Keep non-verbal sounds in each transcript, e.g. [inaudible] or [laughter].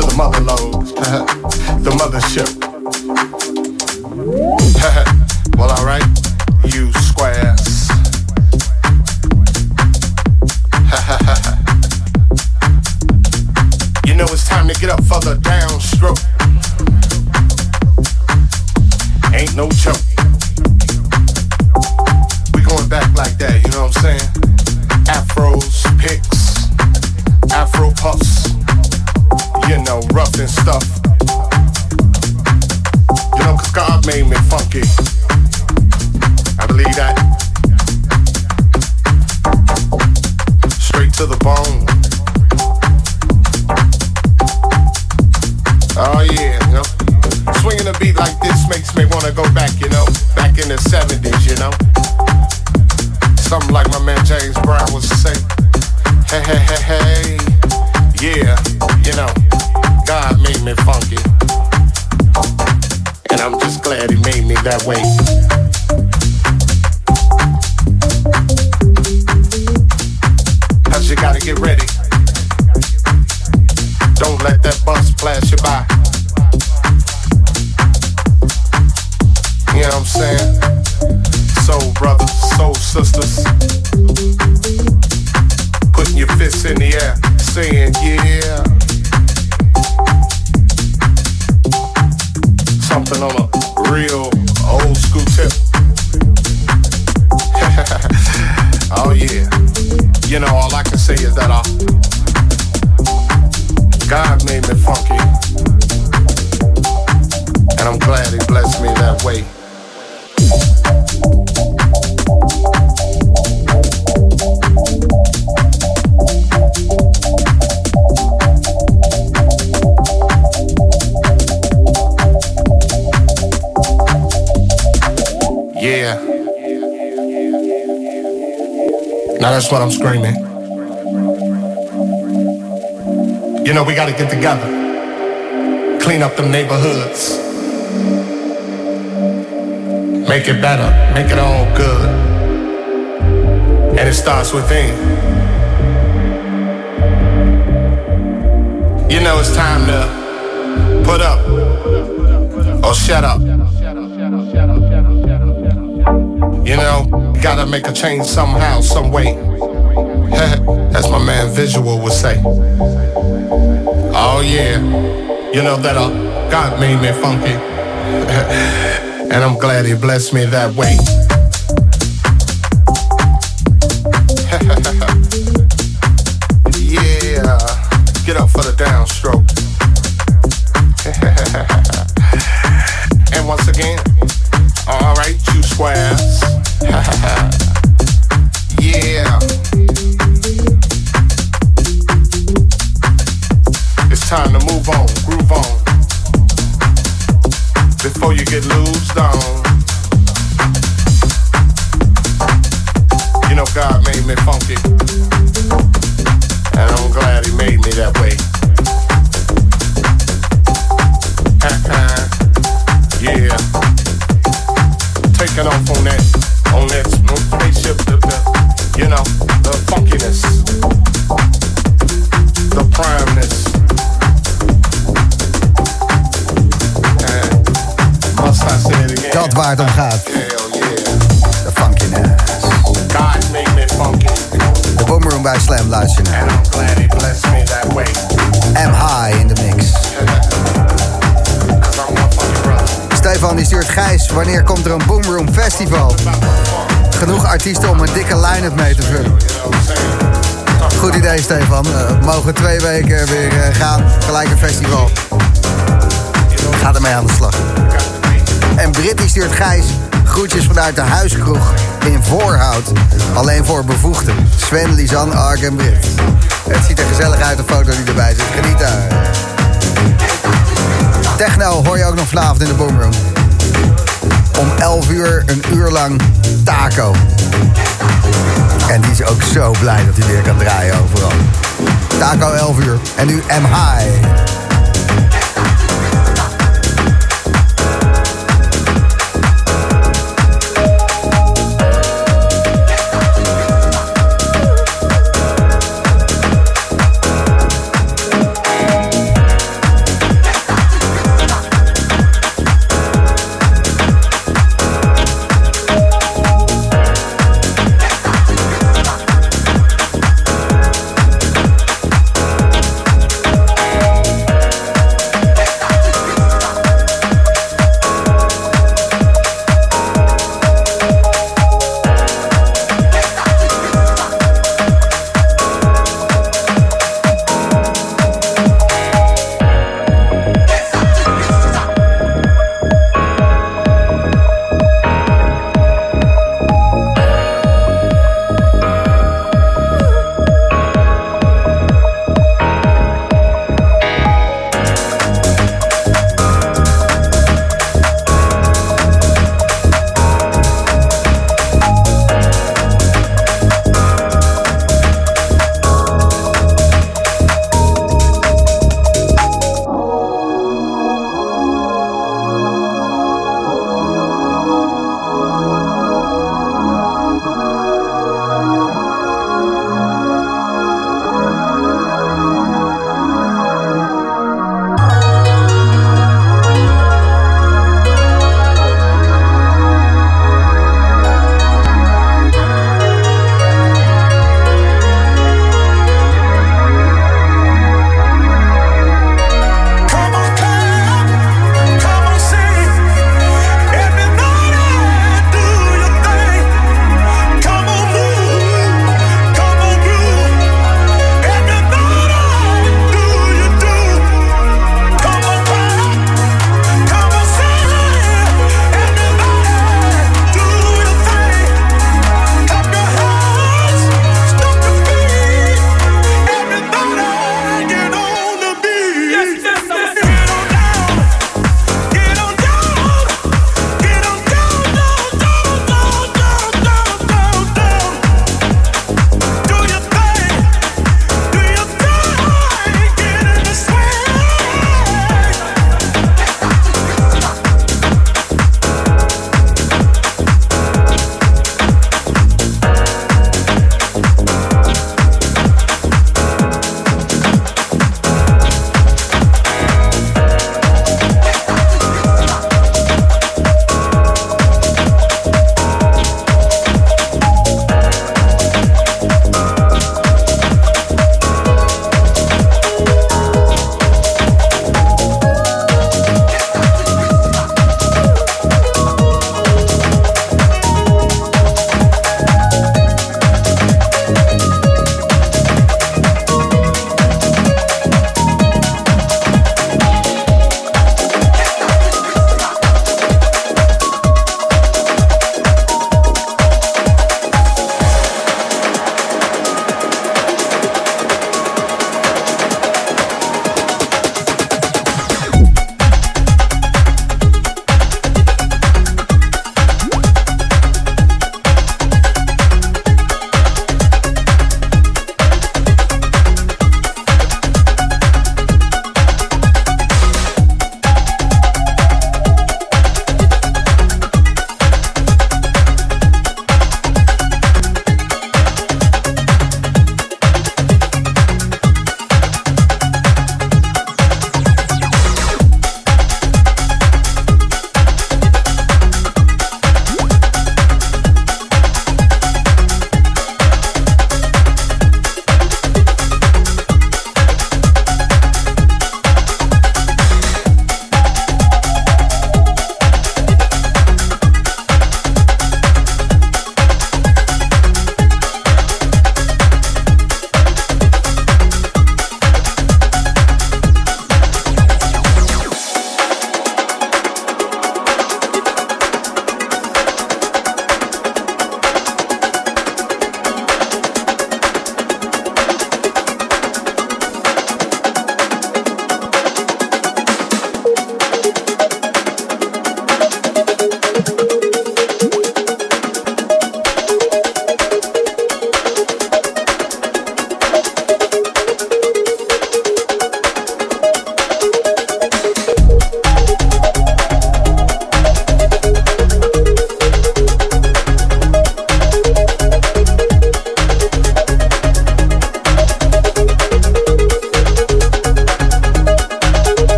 to the mother load, [laughs] the mothership. saying, yeah. Something on a real old school tip. [laughs] oh, yeah. You know, all I can say is that God made me funky. And I'm glad he blessed me that way. That's what I'm screaming. You know, we gotta get together, clean up them neighborhoods, make it better, make it all good. And it starts within. You know, it's time to put up or shut up. You know, gotta make a change somehow, some way. As my man Visual would say. Oh yeah, you know that uh, God made me funky. [laughs] and I'm glad he blessed me that way. [laughs] yeah, get up for the downstroke. [laughs] and once again, alright, you squares. Wanneer komt er een Boomroom Festival? Genoeg artiesten om een dikke line-up mee te vullen. Goed idee Stefan. Eh, we mogen twee weken weer eh, gaan. Gelijk een festival. Gaat ermee aan de slag. En Britt die stuurt Gijs groetjes vanuit de huiskroeg in Voorhout. Alleen voor bevoegden. Sven, Lisanne, Ark en Britt. Het ziet er gezellig uit, de foto die erbij zit. Geniet daar. Techno hoor je ook nog vanavond in de Boomroom. Om 11 uur, een uur lang taco. En die is ook zo blij dat hij weer kan draaien overal. Taco 11 uur. En nu M High.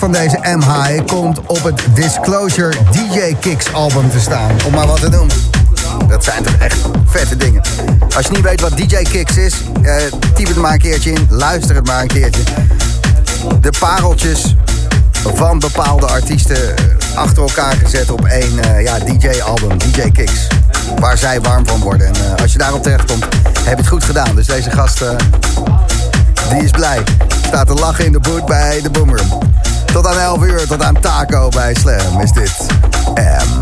Van deze M-High komt op het Disclosure DJ Kicks album te staan, om maar wat te noemen. Dat zijn toch echt vette dingen. Als je niet weet wat DJ Kicks is, uh, typ het maar een keertje in, luister het maar een keertje. De pareltjes van bepaalde artiesten achter elkaar gezet op één uh, ja, DJ-album, DJ Kicks. Waar zij warm van worden. En uh, als je daarop terechtkomt, heb je het goed gedaan. Dus deze gast, uh, die is blij. Staat te lachen in de boot bij de Boomroom. Tot aan 11 uur, tot aan Taco bij Slam is dit M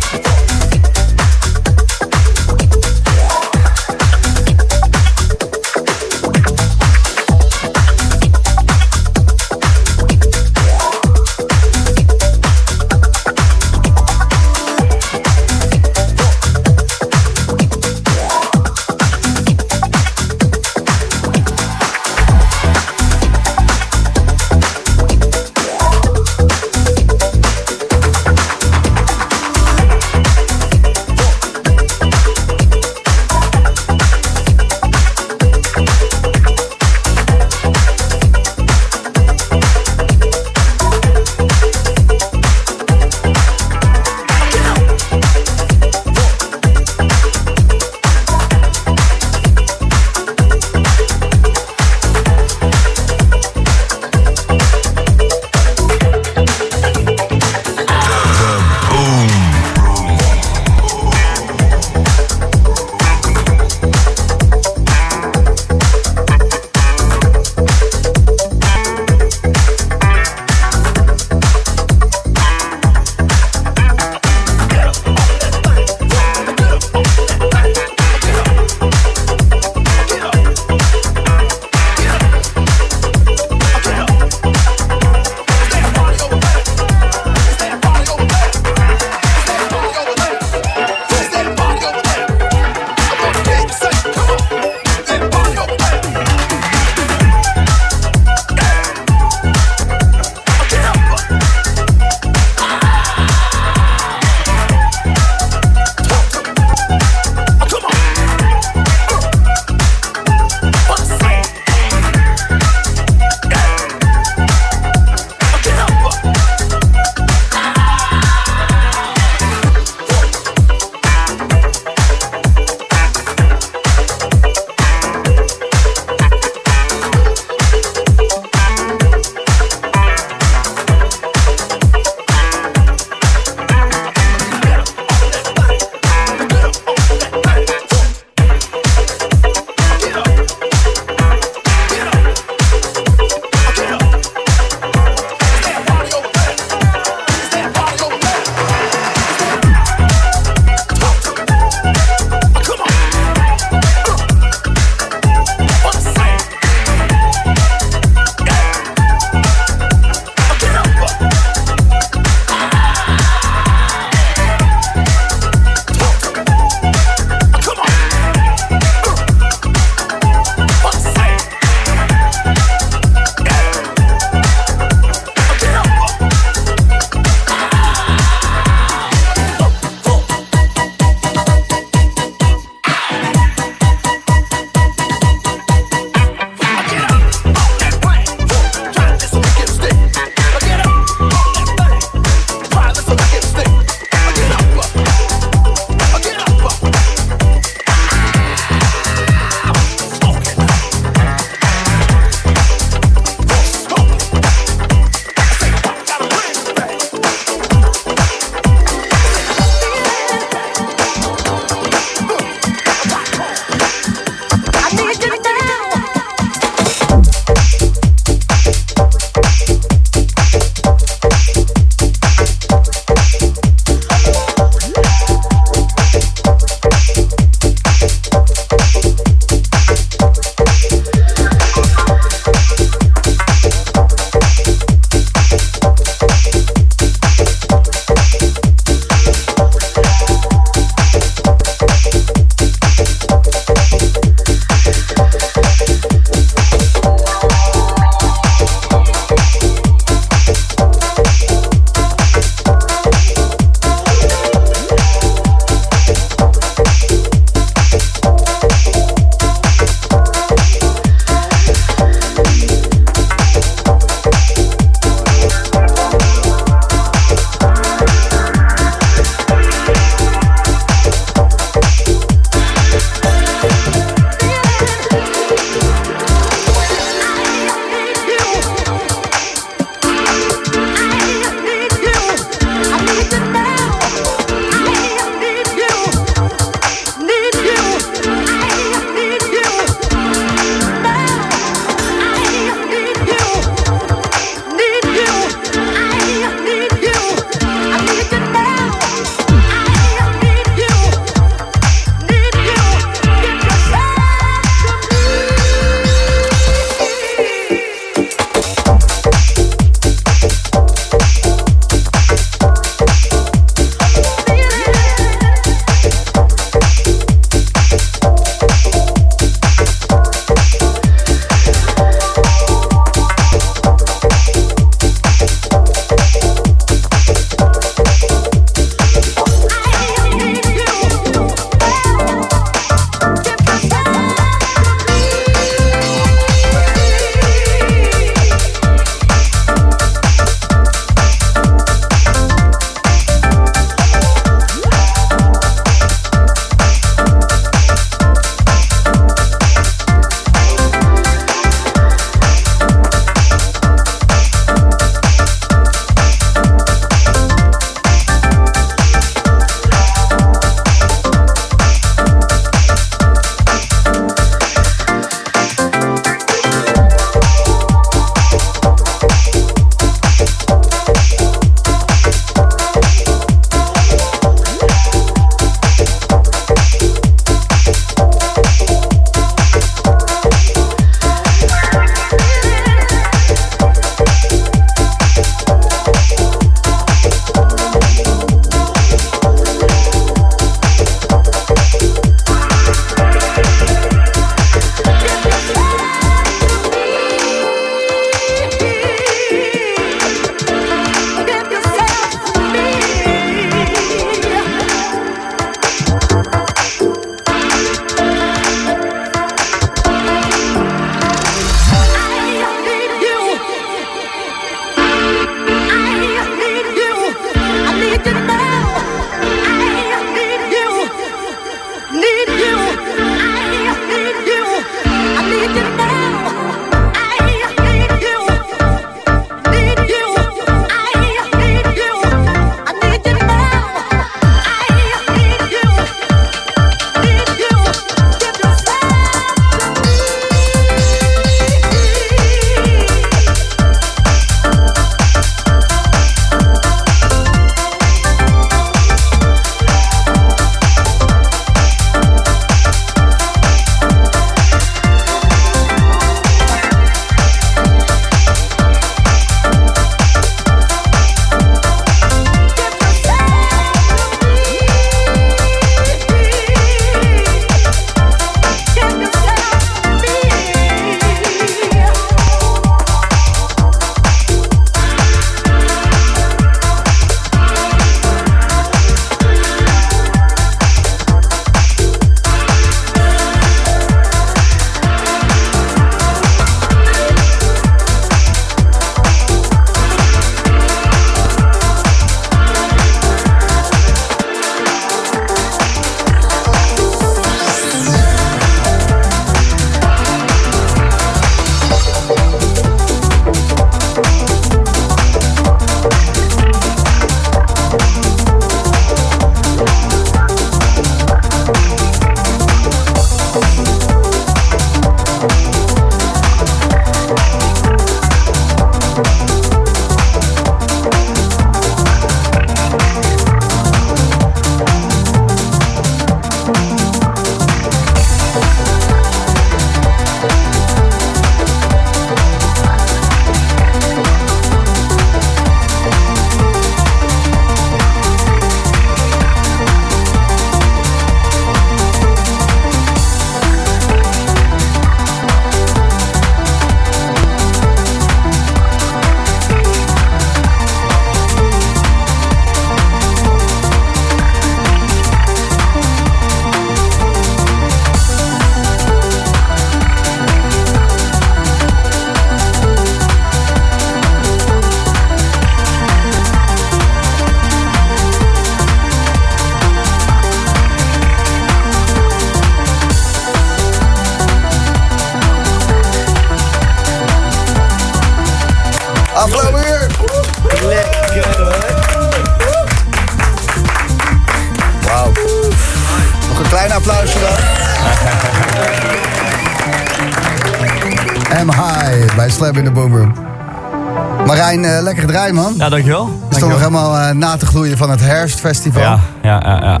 gedraaid man. Ja, dankjewel. Je stond nog helemaal uh, na te gloeien van het herfstfestival. Ja, ja, ja. ja.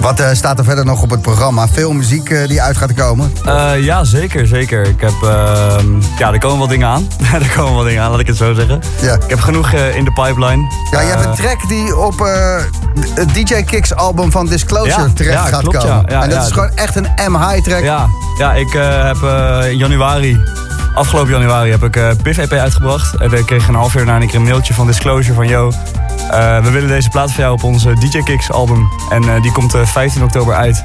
Wat uh, staat er verder nog op het programma? Veel muziek uh, die uit gaat komen? Ja, zeker, zeker. Ik heb, ehm, ja, er komen wel dingen aan. [laughs] er komen wel dingen aan, laat ik het zo zeggen. Ja. Ik heb genoeg in de pipeline. Ja, je hebt een track die op het DJ Kicks album van Disclosure ja, terecht ja, gaat klopt, komen. Ja, en dat is gewoon echt een M-high track. Ja, ja ik heb in januari afgelopen januari heb ik uh, Piff EP uitgebracht. En ik kreeg een half jaar daarna een mailtje van Disclosure van... Yo, uh, we willen deze plaat voor jou op onze DJ Kicks album. En uh, die komt 15 oktober uit.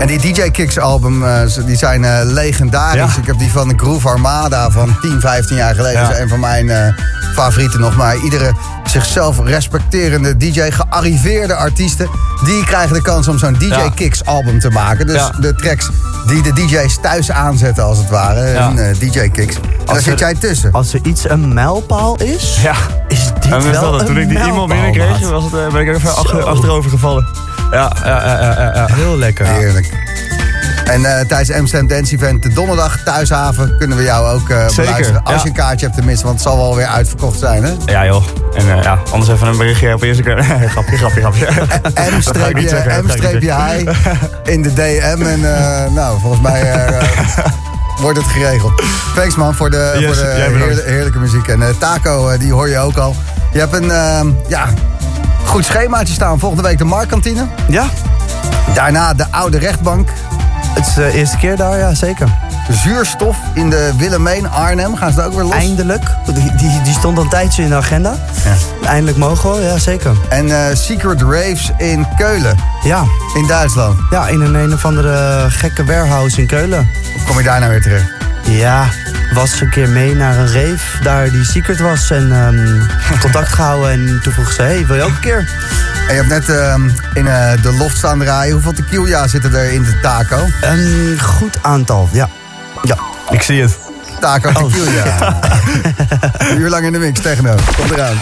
En die DJ Kicks album, die zijn legendarisch. Ja. Ik heb die van de Groove Armada van 10, 15 jaar geleden. Ja. Dat is een van mijn favorieten nog. Maar iedere zichzelf respecterende DJ, gearriveerde artiesten... die krijgen de kans om zo'n DJ Ja. Kicks album te maken. Dus Ja. de tracks die de DJ's thuis aanzetten als het ware. Ja. Een eh, DJ Kicks. En daar Als zit er- jij tussen. Als er iets een mijlpaal is, Ja. is dit En wel dat, een toen ik die e-mail mijlpaal, binnenkreeg, was het, eh, ben ik er even achter, achterover gevallen. Ja, ja, ja, ja. Heel lekker. Heerlijk. En eh, tijdens de Amsterdam Dance Event de donderdag thuishaven kunnen we jou ook eh, beluisteren. Als ja. je een kaartje hebt tenminste, want het zal wel weer uitverkocht zijn. Hè? Ja joh. En eh, ja, anders even een berichtje op Instagram. [laughs] grapje, grapje, grapje. [laughs] Niet M-high in de DM. En eh, nou, volgens mij [laughs] eh, wordt het geregeld. Thanks man voor de, Yes, voor de heerlijke, heerlijke muziek. En eh, Taco, die hoor je ook al. Je hebt een ja, goed schemaatje staan. Volgende week de Marktkantine. Ja, Daarna de Oude Rechtbank. het is de eerste keer daar, ja zeker. Zuurstof in de Willemijn Arnhem. Gaan ze daar ook weer los? Eindelijk. Die, die, die stond al een tijdje in de agenda. Eindelijk mogen we, ja zeker. En eh, Secret Raves in Keulen, Ja, in Duitsland. ja in een een of andere gekke warehouse in Keulen. Hoe kom je daar nou weer terecht? Ja, was een keer mee naar een rave daar die secret was. En ehm, [laughs] contact gehouden en toen vroeg ze, hey, wil je ook een keer? En je hebt net ehm, in eh, de loft staan draaien. Hoeveel tequila zitten er in de taco? Een goed aantal, ja. Ja, Ik zie het. Taco tequila. [laughs] Een uur lang in de mix, techno. Komt eraan.